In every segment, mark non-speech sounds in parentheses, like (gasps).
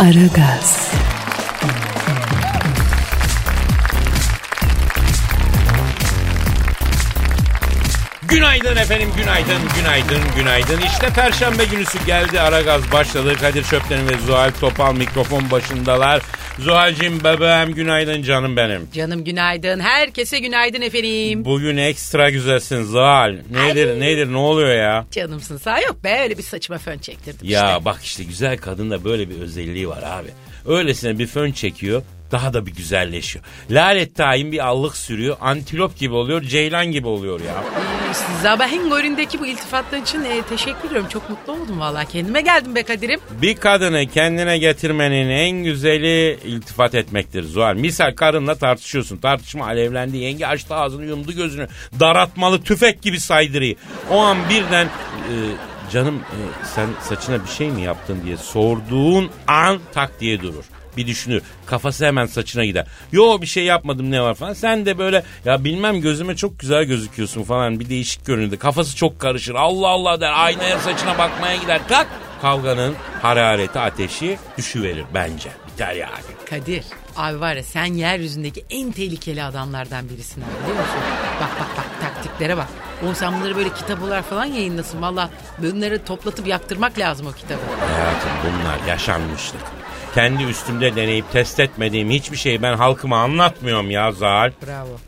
Aragaz, Günaydın efendim, günaydın, günaydın, günaydın. İşte Perşembe günüsü geldi, Aragaz başladı. Kadir Çöpten ve Zuhal Topal mikrofon başındalar. Zuhal'cim bebeğim günaydın canım benim. Canım günaydın. Herkese günaydın efendim. Bugün ekstra güzelsin Zuhal. Nedir, nedir, ne oluyor ya? Canımsın sağ yok be öyle bir saçıma fön çektirdim Ya işte. bak işte güzel kadında böyle bir özelliği var abi. Öylesine bir fön çekiyor daha da bir güzelleşiyor. Lalet tayin bir allık sürüyor. Antilop gibi oluyor, ceylan gibi oluyor ya. Sabahın golündeki bu iltifatlar için e, teşekkür ediyorum. Çok mutlu oldum valla. Kendime geldim be Kadir'im. Bir kadını kendine getirmenin en güzeli iltifat etmektir Zuhal. Misal karınla tartışıyorsun. Tartışma alevlendi. Yenge açtı ağzını yumdu gözünü. Daratmalı tüfek gibi saydırıyı. O an birden e, canım e, sen saçına bir şey mi yaptın diye sorduğun an tak diye durur. Bir düşünür. Kafası hemen saçına gider. Yo bir şey yapmadım ne var falan. Sen de böyle ya bilmem gözüme çok güzel gözüküyorsun falan bir değişik görünüyor. Kafası çok karışır. Allah Allah der. Aynaya saçına bakmaya gider. Tak kavganın harareti ateşi düşüverir bence. Biter yani. Kadir abi var ya sen yeryüzündeki en tehlikeli adamlardan birisin abi biliyor musun? Bak bak bak taktiklere bak. Oğlum sen bunları böyle kitap olarak falan yayınlasın. Valla bunları toplatıp yaktırmak lazım o kitabı. Hayatım bunlar yaşanmışlık. Kendi üstümde deneyip test etmediğim hiçbir şeyi ben halkıma anlatmıyorum ya Zal. Bravo.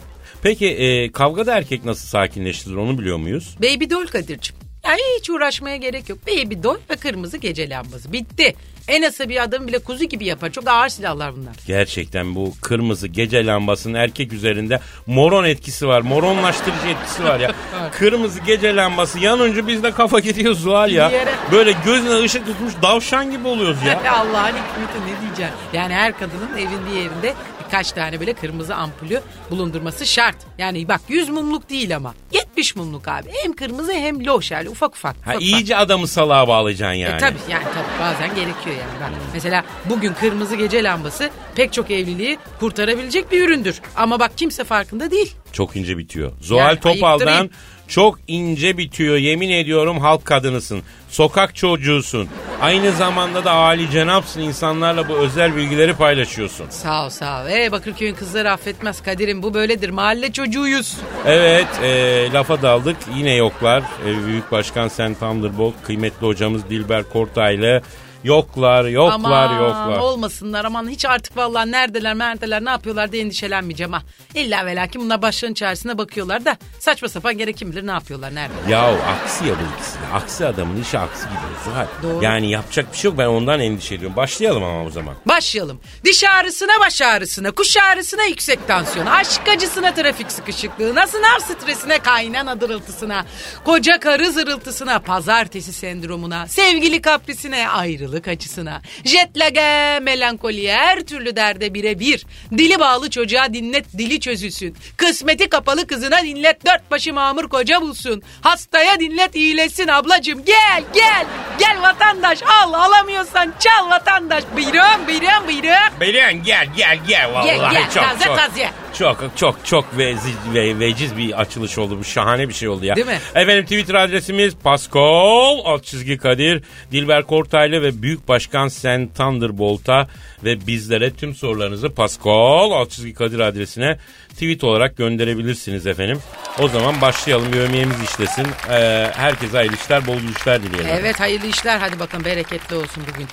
Peki e, kavgada erkek nasıl sakinleştirir onu biliyor muyuz? Baby doll Kadir'cim. Yani hiç uğraşmaya gerek yok. Baby doll ve kırmızı gece lambası. Bitti. En bir adam bile kuzu gibi yapar. Çok ağır silahlar bunlar. Gerçekten bu kırmızı gece lambasının erkek üzerinde moron etkisi var. Moronlaştırıcı etkisi var ya. (laughs) kırmızı gece lambası yanınca biz de kafa gidiyor Zuhal ya. Yere- Böyle gözüne ışık tutmuş davşan gibi oluyoruz ya. (laughs) Allah'ın hikmeti ne diyeceğim. Yani her kadının evin bir yerinde birkaç tane böyle kırmızı ampulü bulundurması şart. Yani bak 100 mumluk değil ama 70 mumluk abi. Hem kırmızı hem loş yani ufak ufak. Ha ufak ufak. iyice adamı salağa bağlayacaksın yani. E tabii yani tabii bazen gerekiyor yani. Bak, mesela bugün kırmızı gece lambası pek çok evliliği kurtarabilecek bir üründür. Ama bak kimse farkında değil. Çok ince bitiyor. Zuhal Yani Topal'dan ayıktırayım. Çok ince bitiyor. Yemin ediyorum halk kadınısın. Sokak çocuğusun. Aynı zamanda da Ali cenapsın. İnsanlarla bu özel bilgileri paylaşıyorsun. Sağ ol sağ ol. E Bakırköy'ün kızları affetmez Kadir'im bu böyledir. Mahalle çocuğuyuz. Evet e, lafa daldık. Yine yoklar. E, Büyük Başkan Sen Thunderbolt, kıymetli hocamız Dilber Kortaylı. Yoklar, yoklar, aman yoklar. olmasınlar aman hiç artık vallahi neredeler neredeler ne yapıyorlar diye endişelenmeyeceğim ha. İlla ve lakin bunlar başlarının çaresine bakıyorlar da saçma sapan gerek kim bilir ne yapıyorlar nerede. Ya aksi ya bu ikisi de. Aksi adamın işi aksi gidiyor Zuhal. Doğru. Yani yapacak bir şey yok ben ondan endişe ediyorum. Başlayalım ama o zaman. Başlayalım. Diş ağrısına, baş ağrısına, kuş ağrısına, yüksek tansiyon, aşk acısına, trafik sıkışıklığına, sınav stresine, kaynana dırıltısına, koca karı zırıltısına, pazartesi sendromuna, sevgili kaprisine, ayrılık acısına, jet lag'e, melankoliye, her türlü derde birebir. Dili bağlı çocuğa dinlet, dili çözülsün. Kısmeti kapalı kızına dinlet, dört başı mamur koca bulsun. Hastaya dinlet, iyileşsin ablacım. Gel, gel, gel vatandaş, al, alamıyorsan çal vatandaş. Buyurun, buyurun, buyurun. Beylen gel gel gel vallahi Gel, gel, çok taze çok. taze. Çok çok çok vezi, ve, veciz bir açılış oldu bu şahane bir şey oldu ya. Değil mi? Efendim Twitter adresimiz Pascal alt çizgi Kadir Dilber Kortaylı ve Büyük Başkan Sen Thunderbolt'a ve bizlere tüm sorularınızı Pascal alt çizgi Kadir adresine tweet olarak gönderebilirsiniz efendim. O zaman başlayalım yövmiyemiz işlesin. Ee, herkese hayırlı işler bol işler dileyelim. Evet hayırlı işler hadi bakalım bereketli olsun bugün.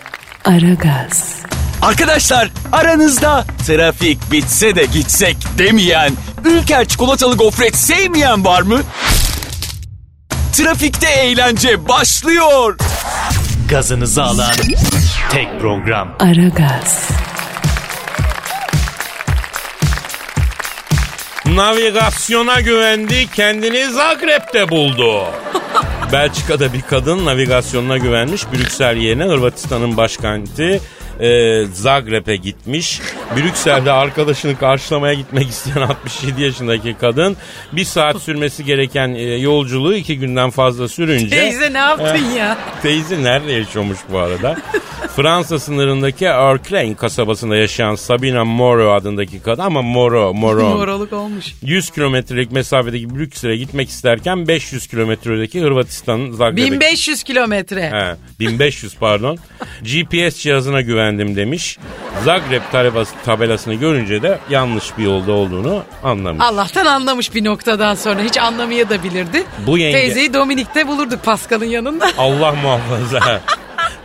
Aragaz, Arkadaşlar aranızda trafik bitse de gitsek demeyen, Ülker çikolatalı gofret sevmeyen var mı? Trafikte eğlence başlıyor. Gazınızı alan tek program. Aragaz, Navigasyona güvendi kendini Zagreb'de buldu. (laughs) Belçika'da bir kadın navigasyonuna güvenmiş. Brüksel yerine Hırvatistan'ın başkenti e, Zagreb'e gitmiş. Brüksel'de arkadaşını karşılamaya gitmek isteyen (laughs) 67 yaşındaki kadın bir saat sürmesi gereken e, yolculuğu iki günden fazla sürünce... Teyze ne yaptın ya? Teyze nerede yaşıyormuş bu arada? Fransa sınırındaki Erklein kasabasında yaşayan Sabina Moro adındaki kadın ama Moro, Moro. Moraluk olmuş. 100 kilometrelik mesafedeki Brüksel'e gitmek isterken 500 kilometredeki Hırvatistan'ın Zagreb'e 1500 kilometre. He, 1500 pardon. GPS cihazına güvendim demiş. Zagreb tabelası, tabelasını görünce de yanlış bir yolda olduğunu anlamış. Allah'tan anlamış bir noktadan sonra. Hiç anlamaya da bilirdi. Bu yenge- Teyzeyi Dominik'te bulurduk Pascal'ın yanında. (laughs) Allah muhafaza.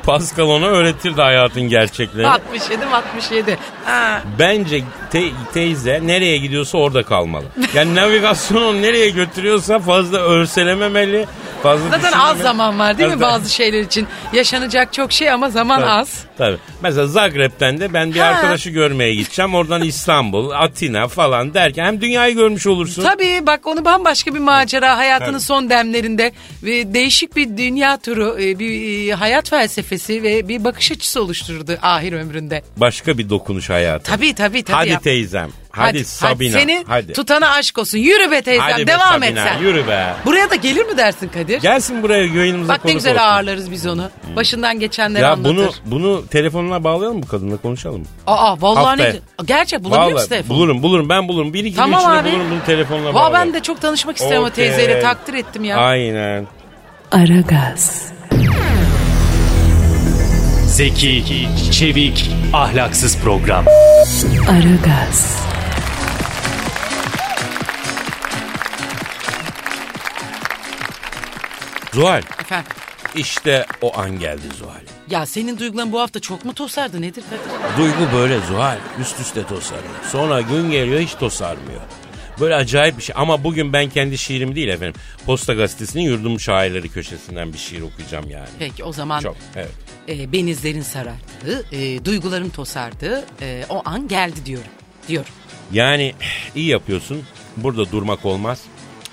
Pascal ona öğretirdi hayatın gerçeklerini. 67 67. Ha. Bence te- teyze nereye gidiyorsa orada kalmalı. Yani navigasyonu nereye götürüyorsa fazla örselememeli. Fazla Zaten az zaman var değil mi Zaten- bazı şeyler için? Yaşanacak çok şey ama zaman Tabii, az. Tabii. Mesela Zagreb'ten de ben bir Ha. arkadaşı görmeye gideceğim. Oradan İstanbul, Atina falan derken hem dünyayı görmüş olursun. Tabii bak onu bambaşka bir macera hayatının Tabii. son demlerinde ve değişik bir dünya turu, e, bir e, hayat felsefesi ve bir bakış açısı oluşturdu ahir ömründe. Başka bir dokunuş hayatı. Tabii tabii tabii. Hadi yap. teyzem. Hadi, Sabina. Seni hadi. tutana aşk olsun. Yürü be teyzem Hadi be devam et Sabina, sen. Yürü be. Buraya da gelir mi dersin Kadir? Gelsin buraya yayınımıza Bak ne güzel olsun. ağırlarız biz onu. Başından geçenleri Ya anlatır. bunu bunu telefonuna bağlayalım mı kadınla konuşalım. Aa vallahi Haftaya. ne? Gerçek bulabilir misin telefonu? bulurum bulurum ben bulurum. Bir iki Tamam gün içinde abi. bulurum bunu telefonla Valla bağlarım. ben de çok tanışmak istiyorum o Okey. teyzeyle takdir ettim ya. Aynen. Aragaz, Zeki, çevik, ahlaksız program. Aragaz, Zuhal Efendim. işte o an geldi Zuhal. Ya senin duyguların bu hafta çok mu tosardı nedir Kadir? Duygu böyle Zuhal üst üste tosarıyor. Sonra gün geliyor hiç tosarmıyor. Böyle acayip bir şey ama bugün ben kendi şiirim değil efendim. Posta Gazetesi'nin yurdum şairleri köşesinden bir şiir okuyacağım yani. Peki o zaman Çok evet. e, benizlerin sarardığı, e, duyguların tosardığı e, o an geldi diyorum. Diyorum. Yani iyi yapıyorsun. Burada durmak olmaz.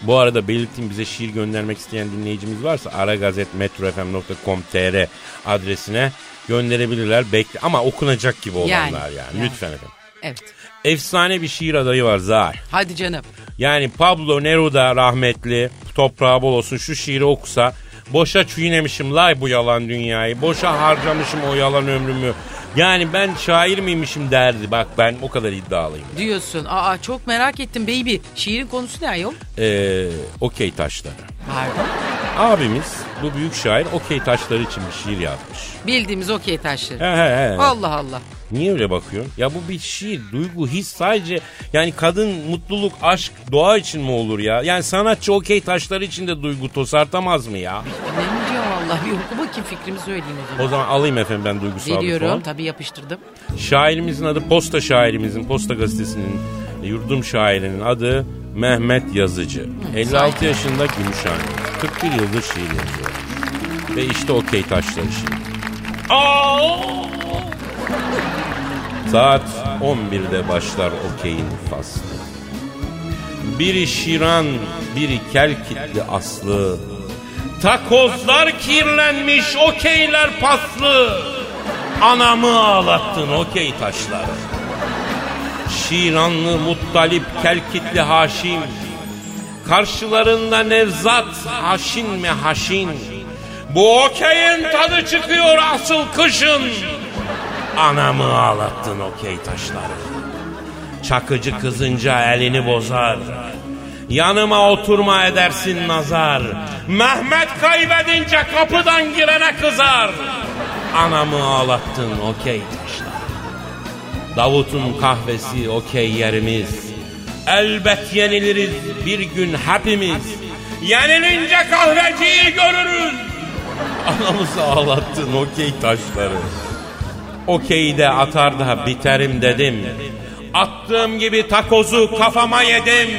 Bu arada belirttiğim bize şiir göndermek isteyen dinleyicimiz varsa aragazetmetrofm.com.tr adresine gönderebilirler. Bekle ama okunacak gibi olanlar Yani, yani. yani. Lütfen efendim. Evet. Efsane bir şiir adayı var Zahar. Hadi canım. Yani Pablo Neruda rahmetli toprağı bol olsun şu şiiri okusa boşa çiğnemişim lay bu yalan dünyayı boşa harcamışım o yalan ömrümü yani ben şair miymişim derdi bak ben o kadar iddialıyım. Diyorsun. Aa çok merak ettim baby. Şiirin konusu ne ayol? Ee, okey taşları. Pardon. Abimiz bu büyük şair okey taşları için bir şiir yazmış. Bildiğimiz okey taşları. He he he. Allah Allah. Niye öyle bakıyorsun? Ya bu bir şiir, duygu, his sadece yani kadın, mutluluk, aşk, doğa için mi olur ya? Yani sanatçı okey taşları için de duygu tosartamaz mı ya? Diyor Allah? Bir oku bakayım fikrimi söyleyeyim o zaman. O zaman alayım efendim ben duygusal Veriyorum. fon. Tabii yapıştırdım. Şairimizin adı Posta şairimizin, Posta gazetesinin e, yurdum şairinin adı Mehmet Yazıcı. 56 yaşında Gümüşhane. 41 yıldır şiir yazıyor. Ve işte okey taşları şiir. Saat 11'de başlar okeyin faslı. Biri şiran, biri kel kitli aslı. Takozlar kirlenmiş, okeyler paslı. Anamı ağlattın okey taşları. Şiranlı Muttalip Kelkitli Haşim. Karşılarında Nevzat Haşin mi Haşin. Bu okeyin tadı çıkıyor asıl kışın. Anamı ağlattın okey taşları. Çakıcı kızınca elini bozar. Yanıma oturma edersin nazar. Mehmet kaybedince kapıdan girene kızar. Anamı ağlattın okey taşlar. Davut'un kahvesi okey yerimiz. Elbet yeniliriz bir gün hepimiz. Yenilince kahveciyi görürüz. Anamızı ağlattın okey taşları. Okey de atar da biterim dedim. Attığım gibi takozu kafama yedim.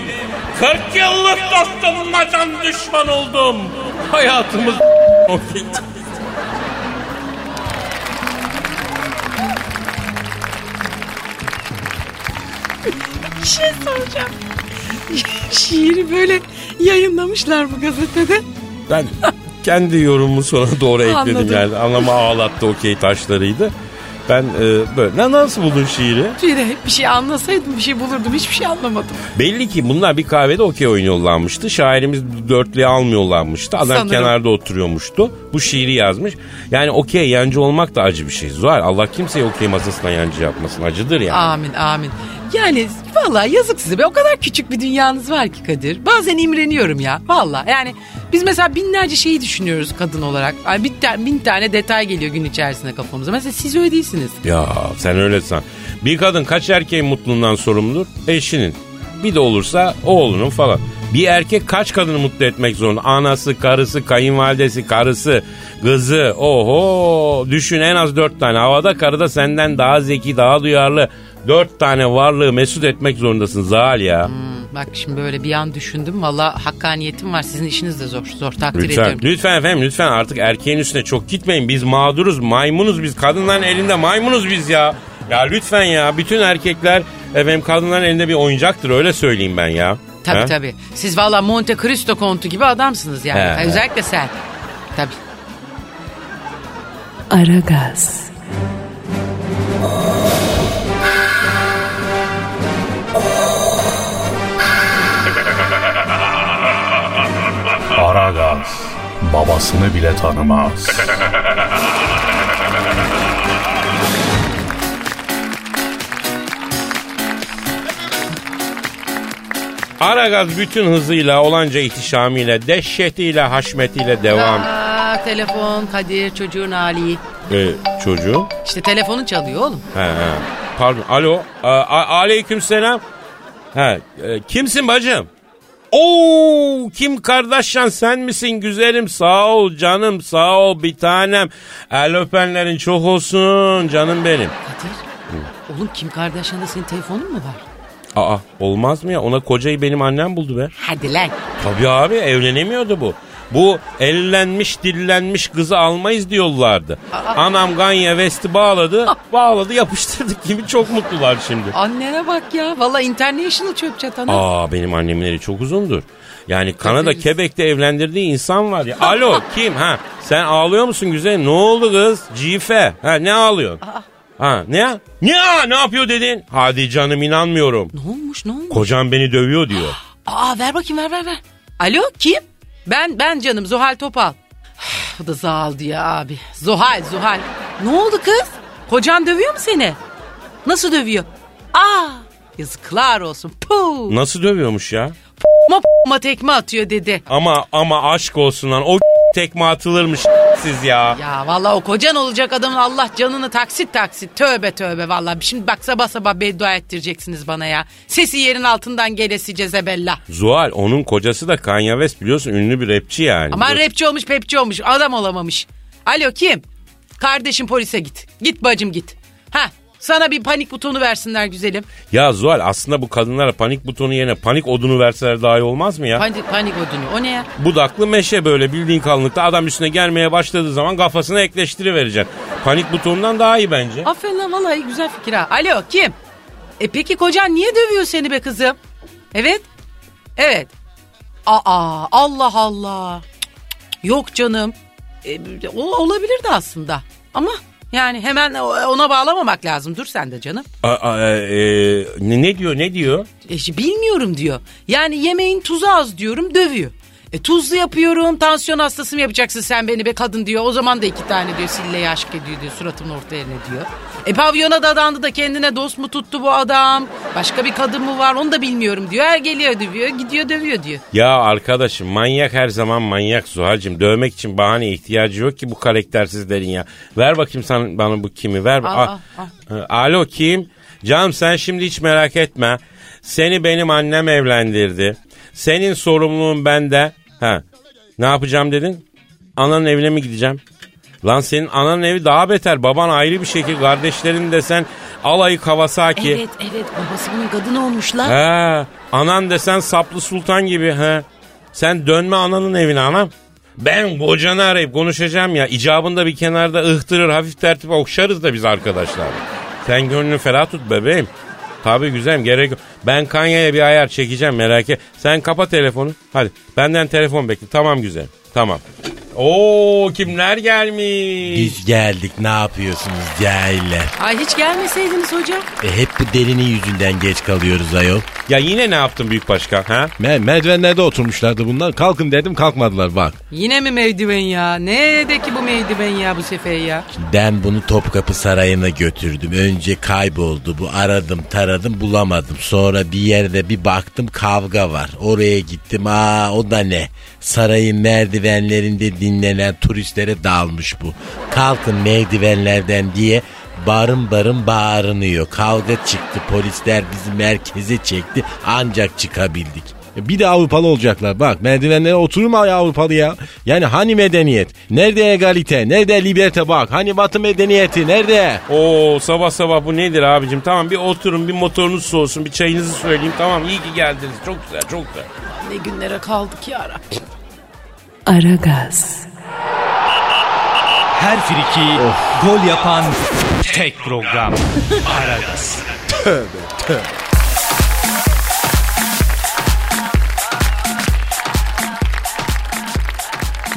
40 yıllık dostumla can düşman oldum. Hayatımız Bir şey soracağım. Şiiri böyle yayınlamışlar bu gazetede. Ben kendi yorumumu sonra doğru ekledim Anladım. yani. Anlama ağlattı okey taşlarıydı. Ben e, böyle ne nasıl buldun şiiri? Bir, bir şey anlasaydım bir şey bulurdum. Hiçbir şey anlamadım. Belli ki bunlar bir kahvede okey oynuyorlarmıştı. Şairimiz dörtlüğe almıyorlarmıştı. Adam Sanırım. kenarda oturuyormuştu. Bu şiiri yazmış. Yani okey yancı olmak da acı bir şey. Zuhal Allah kimseye okey masasına yancı yapmasın. Acıdır yani. Amin amin. Yani vallahi yazık size be o kadar küçük bir dünyanız var ki Kadir. Bazen imreniyorum ya vallahi yani biz mesela binlerce şeyi düşünüyoruz kadın olarak. Ay bin, ta- bin tane detay geliyor gün içerisinde kafamıza. Mesela siz öyle değilsiniz. Ya sen öyle san. Bir kadın kaç erkeğin mutluluğundan sorumludur? Eşinin. Bir de olursa oğlunun falan. Bir erkek kaç kadını mutlu etmek zorunda? Anası, karısı, kayınvalidesi, karısı, kızı. Oho düşün en az dört tane. Havada karıda senden daha zeki, daha duyarlı. Dört tane varlığı mesut etmek zorundasın Zal ya. Bak şimdi böyle bir an düşündüm. Valla hakkaniyetim var. Sizin işiniz de zor. Zor takdir Lütfen, ediyorum. lütfen efendim lütfen artık erkeğin üstüne çok gitmeyin. Biz mağduruz, maymunuz biz. Kadınların elinde maymunuz biz ya. Ya lütfen ya bütün erkekler efendim kadınların elinde bir oyuncaktır öyle söyleyeyim ben ya. Tabii Ha? tabii. Siz valla Monte Cristo kontu gibi adamsınız yani. He. Özellikle sen. Tabii. Aragaz, Aragaz babasını bile tanımaz. Aragaz bütün hızıyla olanca ihtişamıyla dehşetiyle haşmetiyle devam. Aa, telefon Kadir çocuğun hali. Ee, çocuğum. İşte telefonun çalıyor oğlum. He he. Pardon. Alo. A- a- aleyküm selam. He. e, kimsin bacım? Oo kim Kardashian sen misin güzelim sağ ol canım sağ ol bir tanem el öpenlerin çok olsun canım benim. Kadir. Oğlum Kim Kardashian'da senin telefonun mu var? Aa olmaz mı ya ona kocayı benim annem buldu be. Hadi lan. Tabii abi evlenemiyordu bu. Bu ellenmiş dillenmiş kızı almayız diyorlardı. Anam Ganya West'i bağladı (laughs) bağladı yapıştırdık gibi çok mutlular şimdi. Annene bak ya. Valla international çöp çatana. Aa benim annemin eli çok uzundur. Yani Kanada. Quebec'te evlendirdiği insan var ya. (laughs) Alo kim ha? Sen ağlıyor musun güzelim? Ne oldu kız? Cife. Ha ne ağlıyorsun? Ha ne? Ne? Ne yapıyor dedin? Hadi canım inanmıyorum. Ne olmuş ne olmuş? Kocam beni dövüyor diyor. (gasps) Aa ver bakayım ver ver ver. Alo kim? Ben ben canım Zuhal Topal. (sighs) Bu da Zal diye abi. Zuhal Zuhal. Ne oldu kız? Kocan dövüyor mu seni? Nasıl dövüyor? Aa yazıklar olsun. Puh. Nasıl dövüyormuş ya? Ma, ma tekme atıyor dedi. Ama ama aşk olsun lan. O tekme atılırmış siz ya. Ya vallahi o kocan olacak adamın Allah canını taksit taksit. Tövbe tövbe vallahi. Şimdi bak sabah sabah beddua ettireceksiniz bana ya. Sesi yerin altından gelesi Cezebella. Zuhal onun kocası da Kanye West biliyorsun ünlü bir rapçi yani. Aman rapçi olmuş pepçi olmuş adam olamamış. Alo kim? Kardeşim polise git. Git bacım git. Ha sana bir panik butonu versinler güzelim. Ya Zuhal aslında bu kadınlara panik butonu yerine panik odunu verseler daha iyi olmaz mı ya? Panik, panik odunu o ne ya? Budaklı meşe böyle bildiğin kalınlıkta adam üstüne gelmeye başladığı zaman kafasına ekleştirivereceksin. Panik butonundan daha iyi bence. Aferin lan vallahi güzel fikir ha. Alo kim? E peki kocan niye dövüyor seni be kızım? Evet. Evet. Aa Allah Allah. Cık, cık, cık. Yok canım. E, o olabilirdi aslında. Ama yani hemen ona bağlamamak lazım. Dur sen de canım. Aa, aa, e, ne, ne diyor ne diyor? E, bilmiyorum diyor. Yani yemeğin tuzu az diyorum dövüyor. E tuzlu yapıyorum tansiyon hastası mı yapacaksın sen beni be kadın diyor. O zaman da iki tane diyor silleyi aşk ediyor diyor suratımın orta yerine diyor. E pavyona dadandı da kendine dost mu tuttu bu adam? Başka bir kadın mı var onu da bilmiyorum diyor. Her geliyor dövüyor gidiyor dövüyor diyor. Ya arkadaşım manyak her zaman manyak Zuhal'cığım. Dövmek için bahane ihtiyacı yok ki bu karaktersizlerin ya. Ver bakayım sen bana bu kimi ver. Al, Aa, al, e, Alo kim? Canım sen şimdi hiç merak etme. Seni benim annem evlendirdi. Senin sorumluluğun bende. Ha. Ne yapacağım dedin? Ananın evine mi gideceğim? Lan senin ananın evi daha beter. Baban ayrı bir şekil. Kardeşlerin desen alayı Kawasaki. Evet evet babası bunun kadını olmuş lan. He, anan desen saplı sultan gibi he. Sen dönme ananın evine anam. Ben kocanı arayıp konuşacağım ya. İcabında bir kenarda ıhtırır hafif tertip okşarız da biz arkadaşlar. Sen gönlünü ferah tut bebeğim. Tabii güzelim gerek yok. Ben Kanya'ya bir ayar çekeceğim merak et. Sen kapa telefonu. Hadi benden telefon bekle. Tamam güzel. Tamam. Oo kimler gelmiş? Biz geldik ne yapıyorsunuz cahiller? Ay hiç gelmeseydiniz hocam. E, hep bu derinin yüzünden geç kalıyoruz ayol. Ya yine ne yaptın büyük başkan ha? Me- merdivenlerde oturmuşlardı bunlar. Kalkın dedim kalkmadılar bak. Yine mi mevdiven ya? Neredeki bu mevdiven ya bu sefer ya? Ben bunu Topkapı Sarayı'na götürdüm. Önce kayboldu bu. Aradım taradım bulamadım. Sonra bir yerde bir baktım kavga var. Oraya gittim. Aa o da ne? Sarayın merdivenlerinde dinlenen turistlere dalmış bu. Kalkın merdivenlerden diye barın barın bağırınıyor. Kavga çıktı. Polisler bizi merkeze çekti. Ancak çıkabildik. E, Bir de Avrupalı olacaklar. Bak merdivenlere oturur mu ya Avrupalı ya? Yani hani medeniyet? Nerede egalite? Nerede liberté bak? Hani batı medeniyeti? Nerede? Oo sabah sabah bu nedir abicim? Tamam bir oturun bir motorunuz soğusun bir çayınızı söyleyeyim. Tamam iyi ki geldiniz. Çok güzel çok güzel. Ne günlere kaldık ya Rabbi. Aragaz, Her friki gol yapan tek program. Aragaz.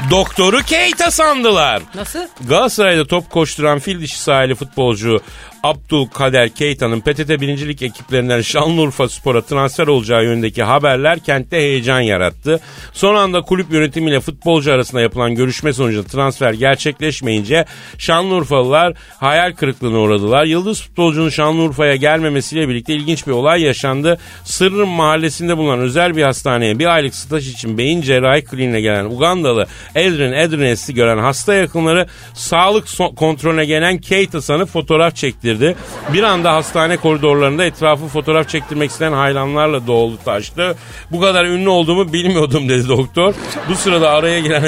Doktoru Keita sandılar. Nasıl? Galatasaray'da top koşturan fil dişi sahili futbolcu Abdülkader Keita'nın PTT birincilik ekiplerinden Şanlıurfa Spor'a transfer olacağı yönündeki haberler kentte heyecan yarattı. Son anda kulüp yönetimiyle futbolcu arasında yapılan görüşme sonucunda transfer gerçekleşmeyince Şanlıurfalılar hayal kırıklığına uğradılar. Yıldız futbolcunun Şanlıurfa'ya gelmemesiyle birlikte ilginç bir olay yaşandı. Sırrın mahallesinde bulunan özel bir hastaneye bir aylık staj için beyin cerrahi kliniğine gelen Ugandalı Edrin Edrines'i gören hasta yakınları sağlık so- kontrolüne gelen Keita sanıp fotoğraf çektirdi. Bir anda hastane koridorlarında etrafı fotoğraf çektirmek isteyen hayranlarla doldu taştı. Bu kadar ünlü olduğumu bilmiyordum dedi doktor. Bu sırada araya giren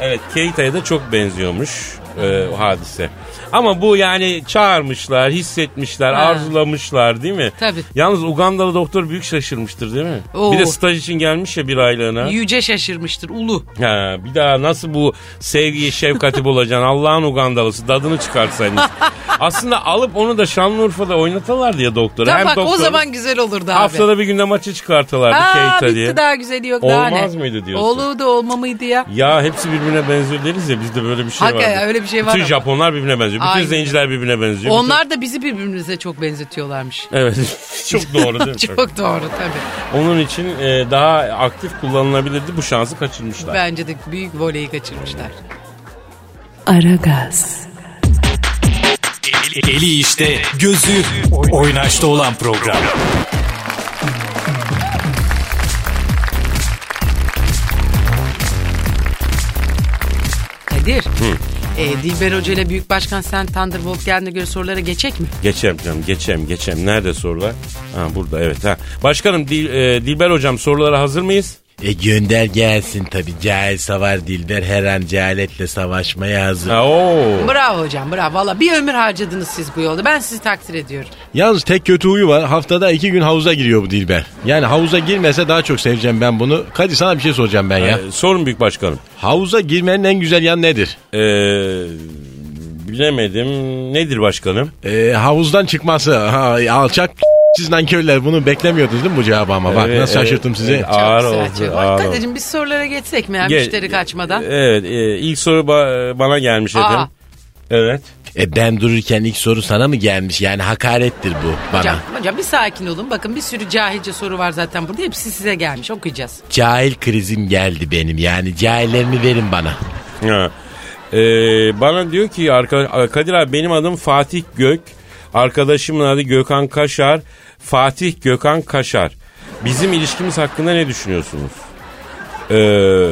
Evet Keita'ya da çok benziyormuş e, hadise. Ama bu yani çağırmışlar, hissetmişler, Ha. arzulamışlar değil mi? Tabii. Yalnız Ugandalı doktor büyük şaşırmıştır değil mi? Oo. Bir de staj için gelmiş ya bir aylığına. Yüce şaşırmıştır ulu. Ha, bir daha nasıl bu sevgiyi şefkati bulacaksın Allah'ın Ugandalısı tadını çıkartsaydınız. (laughs) Aslında alıp onu da Şanlıurfa'da oynatalar diye doktor. Tamam bak doktor, o zaman güzel olurdu abi. Haftada bir günde maçı çıkartalardı Aa, Keita bitti diye. daha güzeli yok daha ne? Olmaz mıydı diyorsun? Olurdu olma mıydı ya? Ya hepsi birbirine benziyor deriz ya bizde böyle bir şey Hakikaten var. öyle bir şey var Bütün ama. Japonlar birbirine benziyor. Bütün Aynen. zenciler birbirine benziyor. Onlar da bizi birbirimize çok benzetiyorlarmış. Bütün- Evet (laughs) çok doğru değil mi? (laughs) Çok doğru tabii. Onun için e, daha aktif kullanılabilirdi. Bu şansı kaçırmışlar. Bence de büyük voleyi kaçırmışlar. Aragaz, Eli işte, gözü oynaşta olan program. Kadir. E, Dilber Hoca ile Büyük Başkan Sen Thunderbolt geldiğine göre sorulara geçecek mi? Geçem canım geçem geçem. Nerede sorular? Ha burada evet ha. Başkanım Dil, e, Dilber hocam sorulara hazır mıyız? E gönder gelsin tabi. Cahil savar Dilber her an cehaletle savaşmaya hazır. Ha, oo. Bravo hocam bravo. Valla bir ömür harcadınız siz bu yolda. Ben sizi takdir ediyorum. Yalnız tek kötü huyu var. Haftada iki gün havuza giriyor bu Dilber. Yani havuza girmese daha çok seveceğim ben bunu. Kadir sana bir şey soracağım ben ya. E, sorun büyük başkanım. Havuza girmenin en güzel yanı nedir? E, bilemedim. Nedir başkanım? Ee, havuzdan çıkması. Ha, alçak siz nankörler bunu beklemiyordunuz değil mi bu cevabı ama? Bak Evet, nasıl evet, şaşırttım sizi. evet. Ağır Çok oldu, ağır Kadir'cim biz sorulara geçsek mi ya Ge- müşteri kaçmadan? Evet e, ilk soru ba- bana gelmiş Aa. efendim. Evet. E ben dururken ilk soru sana mı gelmiş? Yani hakarettir bu bana. Hocam, hocam bir sakin olun. Bakın bir sürü cahilce soru var zaten burada. Hepsi size gelmiş. Okuyacağız. Cahil krizim geldi benim. Yani cahillerimi verin bana. Ha. E, bana diyor ki arka, Kadir abi benim adım Fatih Gök. Arkadaşımın adı Gökhan Kaşar. Fatih Gökhan Kaşar. Bizim ilişkimiz hakkında ne düşünüyorsunuz? Eee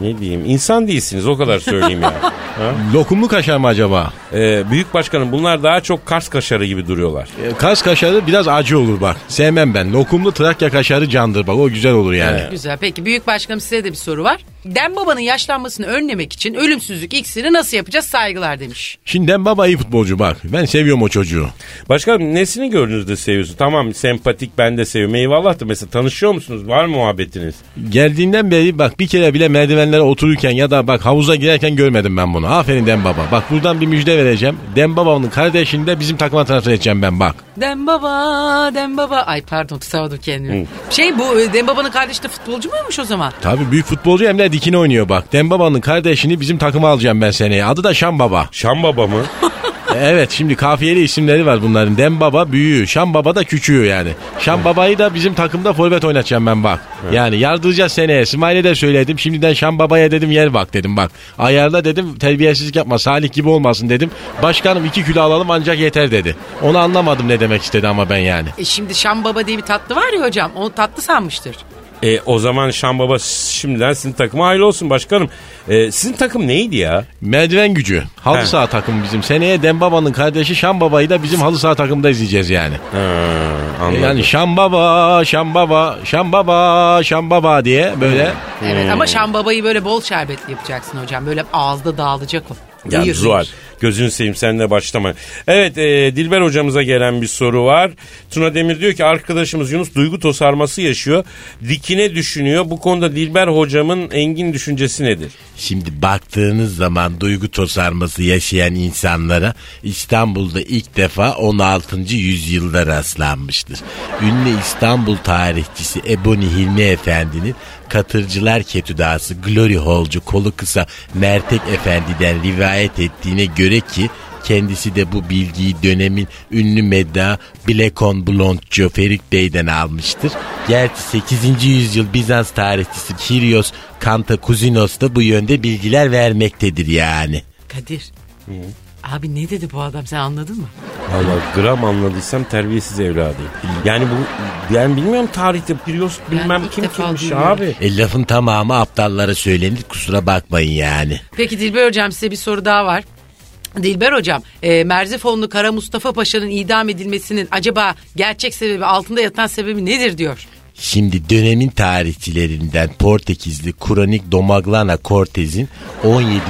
ne diyeyim? İnsan değilsiniz o kadar söyleyeyim ya. (laughs) Ha? Lokumlu kaşar mı acaba? Ee, büyük başkanım bunlar daha çok Kars kaşarı gibi duruyorlar. Ee, Kaz kaşarı biraz acı olur bak. Sevmem ben. Lokumlu Trakya kaşarı candır bak. O güzel olur yani. Güzel. Peki Büyük Başkanım size de bir soru var. Dem babanın yaşlanmasını önlemek için ölümsüzlük iksiri nasıl yapacağız saygılar demiş. Şimdi Dem Baba iyi futbolcu bak. Ben seviyorum o çocuğu. Başkanım nesini gördüğünüzde seviyorsun? Tamam sempatik ben de seviyorum. Eyvallah da mesela tanışıyor musunuz? Var mı muhabbetiniz? Geldiğinden beri bak bir kere bile merdivenlere otururken ya da bak havuza girerken görmedim ben bunu. Aferin Dem Baba. Bak buradan bir müjde vereceğim. Dem Baba'nın kardeşini de bizim takıma transfer edeceğim ben bak. Dem baba, Dem baba. Ay pardon tutamadım kendimi. Şey bu e, Dem babanın kardeşi de futbolcu muymuş o zaman? Tabii büyük futbolcu hem de dikine oynuyor bak. Dembaba'nın kardeşini bizim takıma alacağım ben seneye. Adı da Şam Baba. Şam baba mı? (laughs) Evet şimdi kafiyeli isimleri var bunların. Dembaba büyüğü, Şam Baba da küçüğü yani. Şam Baba'yı da bizim takımda forvet oynatacağım ben bak. Yani yardıracağız seneye. İsmail'e de söyledim. Şimdiden Şam Baba'ya dedim yer bak dedim bak. Ayarla dedim terbiyesizlik yapma Salih gibi olmasın dedim. Başkanım iki kilo alalım ancak yeter dedi. Onu anlamadım ne demek istedi ama ben yani. E şimdi Şam Baba diye bir tatlı var ya hocam. Onu tatlı sanmıştır. E, o zaman Şam baba şimdiden sizin takıma hayırlı olsun başkanım. E, sizin takım neydi ya? Merdiven gücü. Halı He. saha takımı bizim. Seneye Dembaba'nın kardeşi Şam Baba'yı da bizim halı saha takımda izleyeceğiz yani. Ha, anladım. Yani Şam Baba, Şam Baba, Şam Baba, Şam Baba diye böyle. Evet ama Şam Baba'yı böyle bol şerbetli yapacaksın hocam. Böyle ağızda dağılacak o. Ya Buyur, Zuhal. Gözünü seveyim sen de başlama. Evet e, Dilber hocamıza gelen bir soru var. Tuna Demir diyor ki arkadaşımız Yunus duygu tosarması yaşıyor. Dikine düşünüyor. Bu konuda Dilber hocamın engin düşüncesi nedir? Şimdi baktığınız zaman duygu tosarması yaşayan insanlara İstanbul'da ilk defa 16. yüzyılda rastlanmıştır. Ünlü İstanbul tarihçisi Eboni Hilmi Efendi'nin Katırcılar Ketüdası Glory Holcu kolu kısa Mertek Efendi'den rivayet ettiğine göre ki Kendisi de bu bilgiyi dönemin ünlü medda Blekon Blondço Ferik Bey'den almıştır. Gerçi 8. yüzyıl Bizans tarihçisi Kirios Kantakuzinos da bu yönde bilgiler vermektedir yani. Kadir. Abi ne dedi bu adam sen anladın mı? Valla gram anladıysam terbiyesiz evladıyım. Yani bu ben bilmiyorum tarihte Pirios bilmem kim kimmiş duyuyorum. abi. E lafın tamamı aptallara söylenir kusura bakmayın yani. Peki Dilber hocam size bir soru daha var. Dilber hocam, e, Merzifonlu Kara Mustafa Paşa'nın idam edilmesinin acaba gerçek sebebi, altında yatan sebebi nedir diyor. Şimdi dönemin tarihçilerinden Portekizli Kronik Domaglana Cortez'in 17.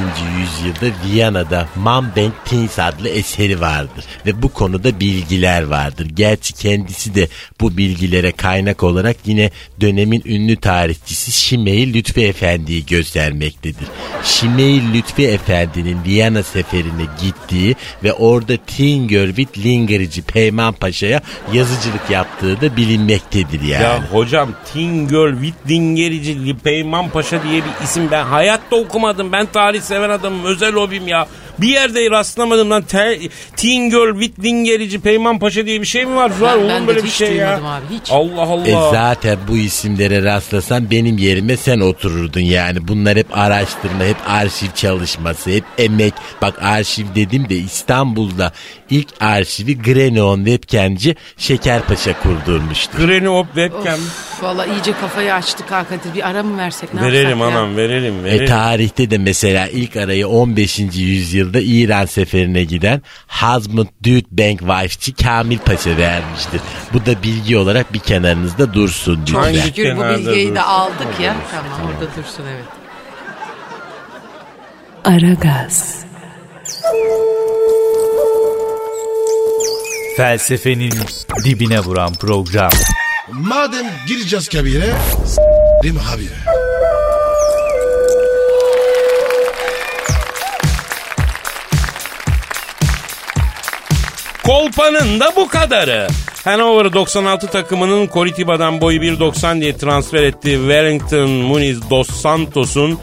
yüzyılda Viyana'da Mambank Things adlı eseri vardır. Ve bu konuda bilgiler vardır. Gerçi kendisi de bu bilgilere kaynak olarak yine dönemin ünlü tarihçisi Şimeil Lütfi Efendi'yi göstermektedir. Şimeil Lütfi Efendi'nin Viyana seferine gittiği ve orada Tingörvit Lingerici Peyman Paşa'ya yazıcılık yaptığı da bilinmektedir yani. Ya hocam Tingöl Vittingerici Peyman Paşa diye bir isim ben hayatta okumadım. Ben tarih seven adamım özel hobim ya. Bir yerde rastlamadım lan. Te, Tingöl Vittingerici Peyman Paşa diye bir şey mi var? Var Ben- oğlum böyle bir şey ya. abi, hiç. Allah Allah. E zaten bu isimlere rastlasan benim yerime sen otururdun yani. Bunlar hep araştırma, hep arşiv çalışması, hep emek. Bak arşiv dedim de İstanbul'da ilk arşivi Grenon webcamci Şekerpaşa kurdurmuştu. Hop webcam. Valla iyice kafayı açtık ha Kadir. Bir ara mı versek ne Verelim yapsak ya? anam verelim E verelim. tarihte de mesela ilk arayı 15. yüzyılda İran seferine giden Hazmut Dütbank Wife'çi Kamil Paşa vermiştir. Bu da bilgi olarak bir kenarınızda dursun Çok lütfen. Şükür bu bilgiyi de dursun? aldık ya. Tamam orada dursun evet. Aragaz, Felsefenin dibine vuran program. Madem gireceğiz kabire s**rim habire. Kolpanın da bu kadarı. Hanover 96 takımının Coritiba'dan boyu 1.90 diye transfer ettiği Wellington Muniz Dos Santos'un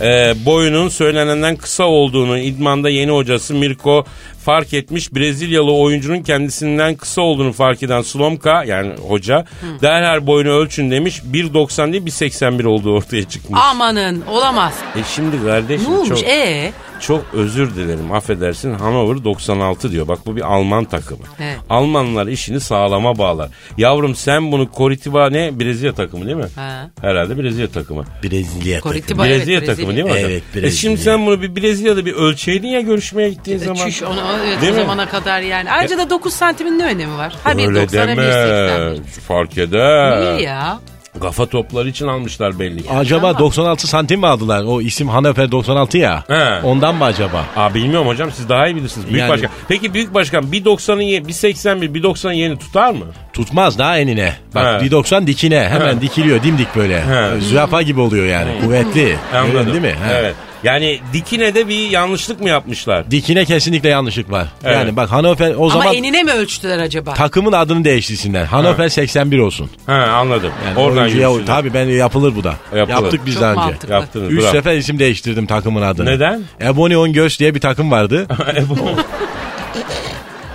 e, boyunun söylenenden kısa olduğunu idmanda yeni hocası Mirko fark etmiş. Brezilyalı oyuncunun kendisinden kısa olduğunu fark eden Slomka yani hoca derhal boyunu ölçün demiş. 1.90 değil 1.81 olduğu ortaya çıkmış. Amanın olamaz. E şimdi kardeşim Ne olmuş çok, ee? Çok özür dilerim affedersin Hanover 96 diyor. Bak bu bir Alman takımı. He. Almanlar işini sağlama bağlar. Yavrum sen bunu Coritiba ne? Brezilya takımı değil mi? Ha. Herhalde Brezilya takımı. Brezilya takımı. Coritiba evet, Brezilya takımı değil mi hocam? Evet, E Brezilya. şimdi sen bunu bir Brezilya'da bir ölçeydin ya görüşmeye gittiğin E, zaman. Çüş onu evet, Değil o mi? zamana kadar yani. Ayrıca da 9 santimin ne önemi var? Ha Öyle 1.90 ha deme. 1.80. Fark eder. Niye ya? Kafa topları için almışlar belli ki. Acaba Tamam. 96 santim mi aldılar? O isim Hanöfer 96 ya. He. Ondan mı acaba? Aa bilmiyorum hocam siz daha iyi bilirsiniz. Büyük Yani- başkan. Peki büyük başkan 1.90'ın ye- 1.81 1.90'ın yerini tutar mı? Tutmaz daha enine. Bak He. 1.90 dikine hemen He. dikiliyor dimdik böyle. He. Zürafa gibi oluyor yani. Kuvvetli. Anladım. Değil mi? He. Evet. Yani dikine de bir yanlışlık mı yapmışlar? Dikine kesinlikle yanlışlık var. Evet. Yani bak Hannover o Ama zaman enine mi ölçtüler acaba? takımın adını değiştirsinler. Hannover 81 olsun. He anladım. Yani Oradan oyuncuya- yürüsünler. Tabii ben yapılır bu da. Yapılır. Yaptık biz Çok daha önce. mantıklı. Yaptınız. Üç bravo. sefer isim değiştirdim takımın adını. Neden? Ebony on Göz diye bir takım vardı. (laughs)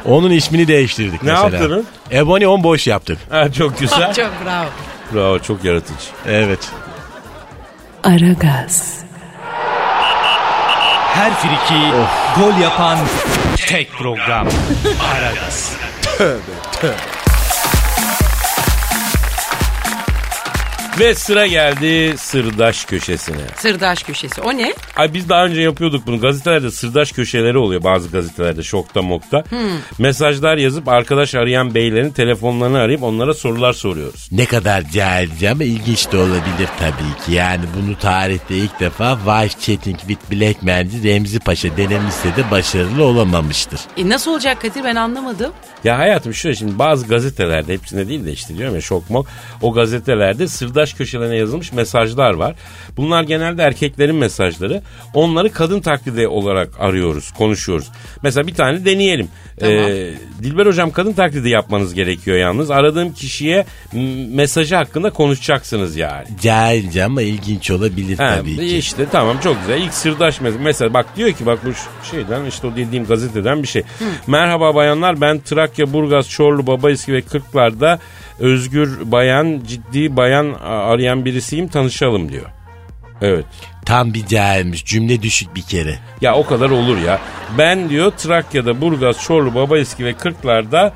Onun ismini değiştirdik Ne mesela. yaptınız? Ebony on boş yaptık. Ha, çok güzel. (laughs) Çok bravo. Bravo çok yaratıcı. Evet. Aragaz, Her friki gol yapan tek program. Aragaz. Ve sıra geldi sırdaş köşesine. Sırdaş köşesi. O ne? Ay biz daha önce yapıyorduk bunu. Gazetelerde sırdaş köşeleri oluyor bazı gazetelerde şokta mokta. Mesajlar yazıp arkadaş arayan beylerin telefonlarını arayıp onlara sorular soruyoruz. Ne kadar cahilce ama ilginç de olabilir tabii ki. Yani bunu tarihte ilk defa Wife Chatting with Black Man'ci Remzi Paşa denemişse de başarılı olamamıştır. E nasıl olacak Kadir ben anlamadım. Ya hayatım şöyle şimdi bazı gazetelerde hepsinde değil de işte diyorum ya şok mok. O gazetelerde sırdaş köşelerine yazılmış mesajlar var. Bunlar genelde erkeklerin mesajları. Onları kadın taklidi olarak arıyoruz, konuşuyoruz. Mesela bir tane deneyelim. Ee, Dilber hocam kadın taklidi yapmanız gerekiyor yalnız. Aradığım kişiye mesajı hakkında konuşacaksınız yani. Cahilce ama ilginç olabilir Ha, tabii ki. işte tamam çok güzel. İlk sırdaş mes- mesela bak diyor ki bak bu şeyden işte o dediğim gazeteden bir şey. Merhaba bayanlar ben Trakya, Burgaz, Çorlu, Babaeski ve Kırklar'da özgür bayan, ciddi bayan arayan birisiyim tanışalım diyor. Evet. Tam bir cahilmiş. Cümle düşük bir kere. Ya o kadar olur ya. Ben diyor Trakya'da, Burgaz, Çorlu, Babaeski ve Kırklar'da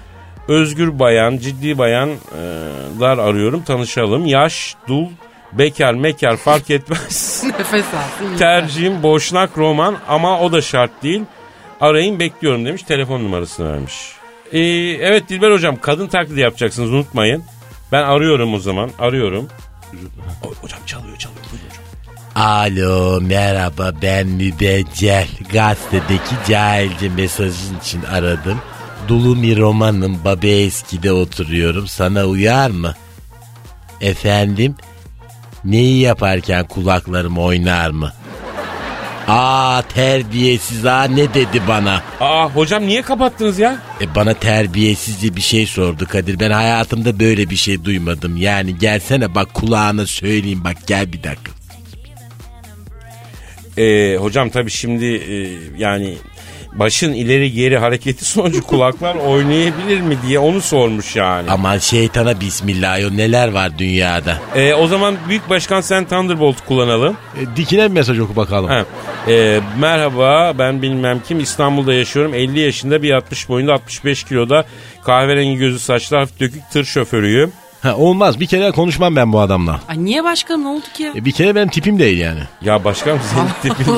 özgür bayan, ciddi bayanlar arıyorum tanışalım. Yaş, dul, bekar, mekar fark (laughs) etmez. Nefes alsın. Tercihim boşnak roman ama o da şart değil. Arayın bekliyorum demiş telefon numarasını vermiş. Ee, evet Dilber hocam kadın taklidi yapacaksınız unutmayın. Ben arıyorum o zaman arıyorum. Hocam çalıyor çalıyor. Alo merhaba ben Mübeccel. Gazetedeki cahilce mesajın için aradım. Dulumi romanın Babeski'de oturuyorum. Sana uyar mı? Efendim? Neyi yaparken kulaklarım oynar mı? Aa terbiyesiz ha ne dedi bana? Aa hocam niye kapattınız ya? E bana terbiyesizce bir şey sordu Kadir. Ben hayatımda böyle bir şey duymadım. Yani gelsene bak kulağına söyleyeyim bak gel bir dakika. Ee, hocam tabii şimdi e, yani başın ileri geri hareketi sonucu kulaklar (laughs) oynayabilir mi diye onu sormuş yani. Aman şeytana bismillah o neler var dünyada. Ee, o zaman Büyük Başkan sen Thunderbolt kullanalım. E, dikine bir mesaj oku bakalım. Ha. Ee, merhaba ben bilmem kim İstanbul'da yaşıyorum 50 yaşında bir 60 boyunda 65 kiloda kahverengi gözü saçlı hafif dökük tır şoförüyüm. Ha, olmaz bir kere konuşmam ben bu adamla. Ay niye başkanım ne oldu ki? E, bir kere benim tipim değil yani. Ya başkanım senin tipin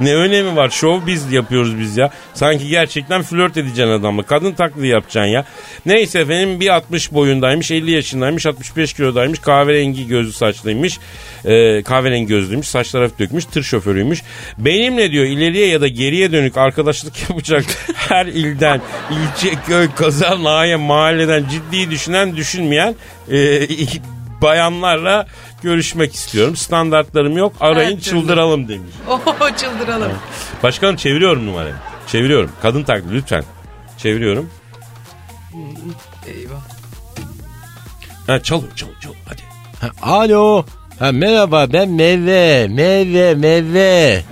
ne önemi var şov biz yapıyoruz biz ya. Sanki gerçekten flört edeceksin adamla kadın taklidi yapacaksın ya. Neyse efendim bir 60 boyundaymış 50 yaşındaymış 65 kilodaymış kahverengi gözlü saçlıymış. Ee, kahverengi gözlüymüş saçlar hafif dökmüş tır şoförüymüş. Benimle diyor ileriye ya da geriye dönük arkadaşlık (laughs) yapacak her ilden ilçe köy kaza nahiye mahalleden ciddi düşünen düşünmeyen e, (laughs) bayanlarla görüşmek istiyorum. Standartlarım yok arayın türlü. çıldıralım demiş. (laughs) oh, çıldıralım. Başkanım çeviriyorum numarayı. Çeviriyorum. Kadın taklidi lütfen. Çeviriyorum. Eyvah. Ha, çalıyor çalıyor çalıyor hadi. Ha, alo. Ha, merhaba ben Merve. Merve Merve.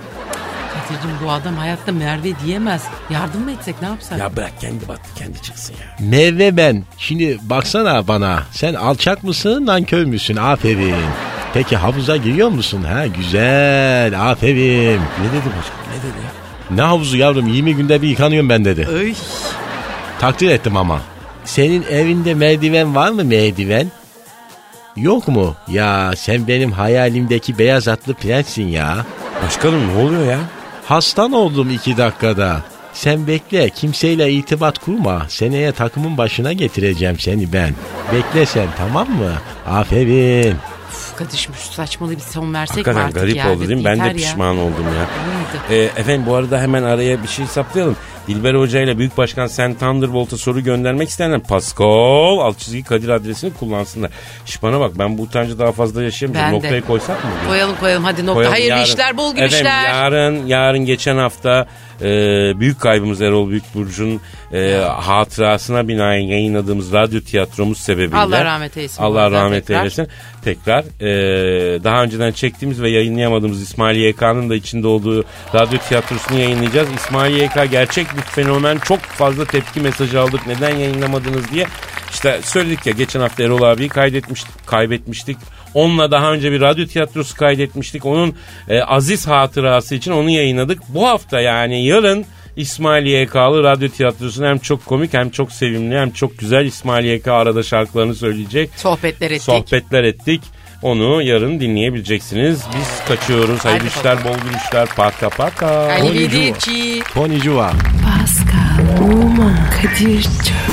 Kadir'cim bu adam hayatta Merve diyemez. Yardım mı etsek ne yapsak? Ya bırak kendi battı kendi çıksın ya. Merve ben. Şimdi baksana bana. Sen alçak mısın nankör müsün? Aferin. Peki havuza giriyor musun? Ha güzel. Aferin. Ne dedi başkan ne dedi ya? Ne havuzu yavrum 20 günde bir yıkanıyorum ben dedi. Ay. Takdir ettim ama. Senin evinde merdiven var mı merdiven? Yok mu? Ya sen benim hayalimdeki beyaz atlı prenssin ya. Başkanım ne oluyor ya? Hastan oldum iki dakikada. Sen bekle kimseyle irtibat kurma. Seneye takımın başına getireceğim seni ben. Bekle sen tamam mı? Aferin. Uf, Kadir şu saçmalığı bir son versek mi Hakikaten artık garip ya? oldu değil mi? Ben de Yeter ya. pişman oldum ya. Ee, efendim bu arada hemen araya bir şey saplayalım. Dilber Hoca ile Büyük Başkan Sen Thunderbolt'a soru göndermek isteyenler Pascal alt çizgi Kadir adresini kullansınlar. Şş bana bak ben bu utancı daha fazla yaşayamayacağım. Ben de. Noktayı koysak mı? Koyalım koyalım hadi nokta. Koyalım. Hayırlı Yarın- işler bol Efendim, gülüşler. yarın, yarın geçen hafta e, büyük kaybımız Erol Büyükburcu'nun e, hatırasına binaen yayınladığımız radyo tiyatromuz sebebiyle. Allah rahmet eylesin Allah rahmet tekrar. eylesin. Tekrar e, daha önceden çektiğimiz ve yayınlayamadığımız İsmail YK'nın da içinde olduğu radyo tiyatrosunu yayınlayacağız. İsmail YK gerçek bir fenomen. Çok fazla tepki mesajı aldık. Neden yayınlamadınız diye. İşte söyledik ya geçen hafta Erol abiyi kaydetmiştik, kaybetmiştik. Onunla daha önce bir radyo tiyatrosu kaydetmiştik. Onun e, aziz hatırası için onu yayınladık. Bu hafta yani yarın İsmail YK'lı radyo tiyatrosunu hem çok komik hem çok sevimli hem çok güzel İsmail YK arada şarkılarını söyleyecek. Sohbetler ettik. Sohbetler ettik. Onu yarın dinleyebileceksiniz. Biz kaçıyoruz. Hayırlı işler, bol gülüşler. Paka paka. Arrivederci. Konnichiwa. Pascal, Oman, Kadir çok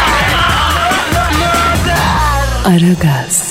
Aragaz.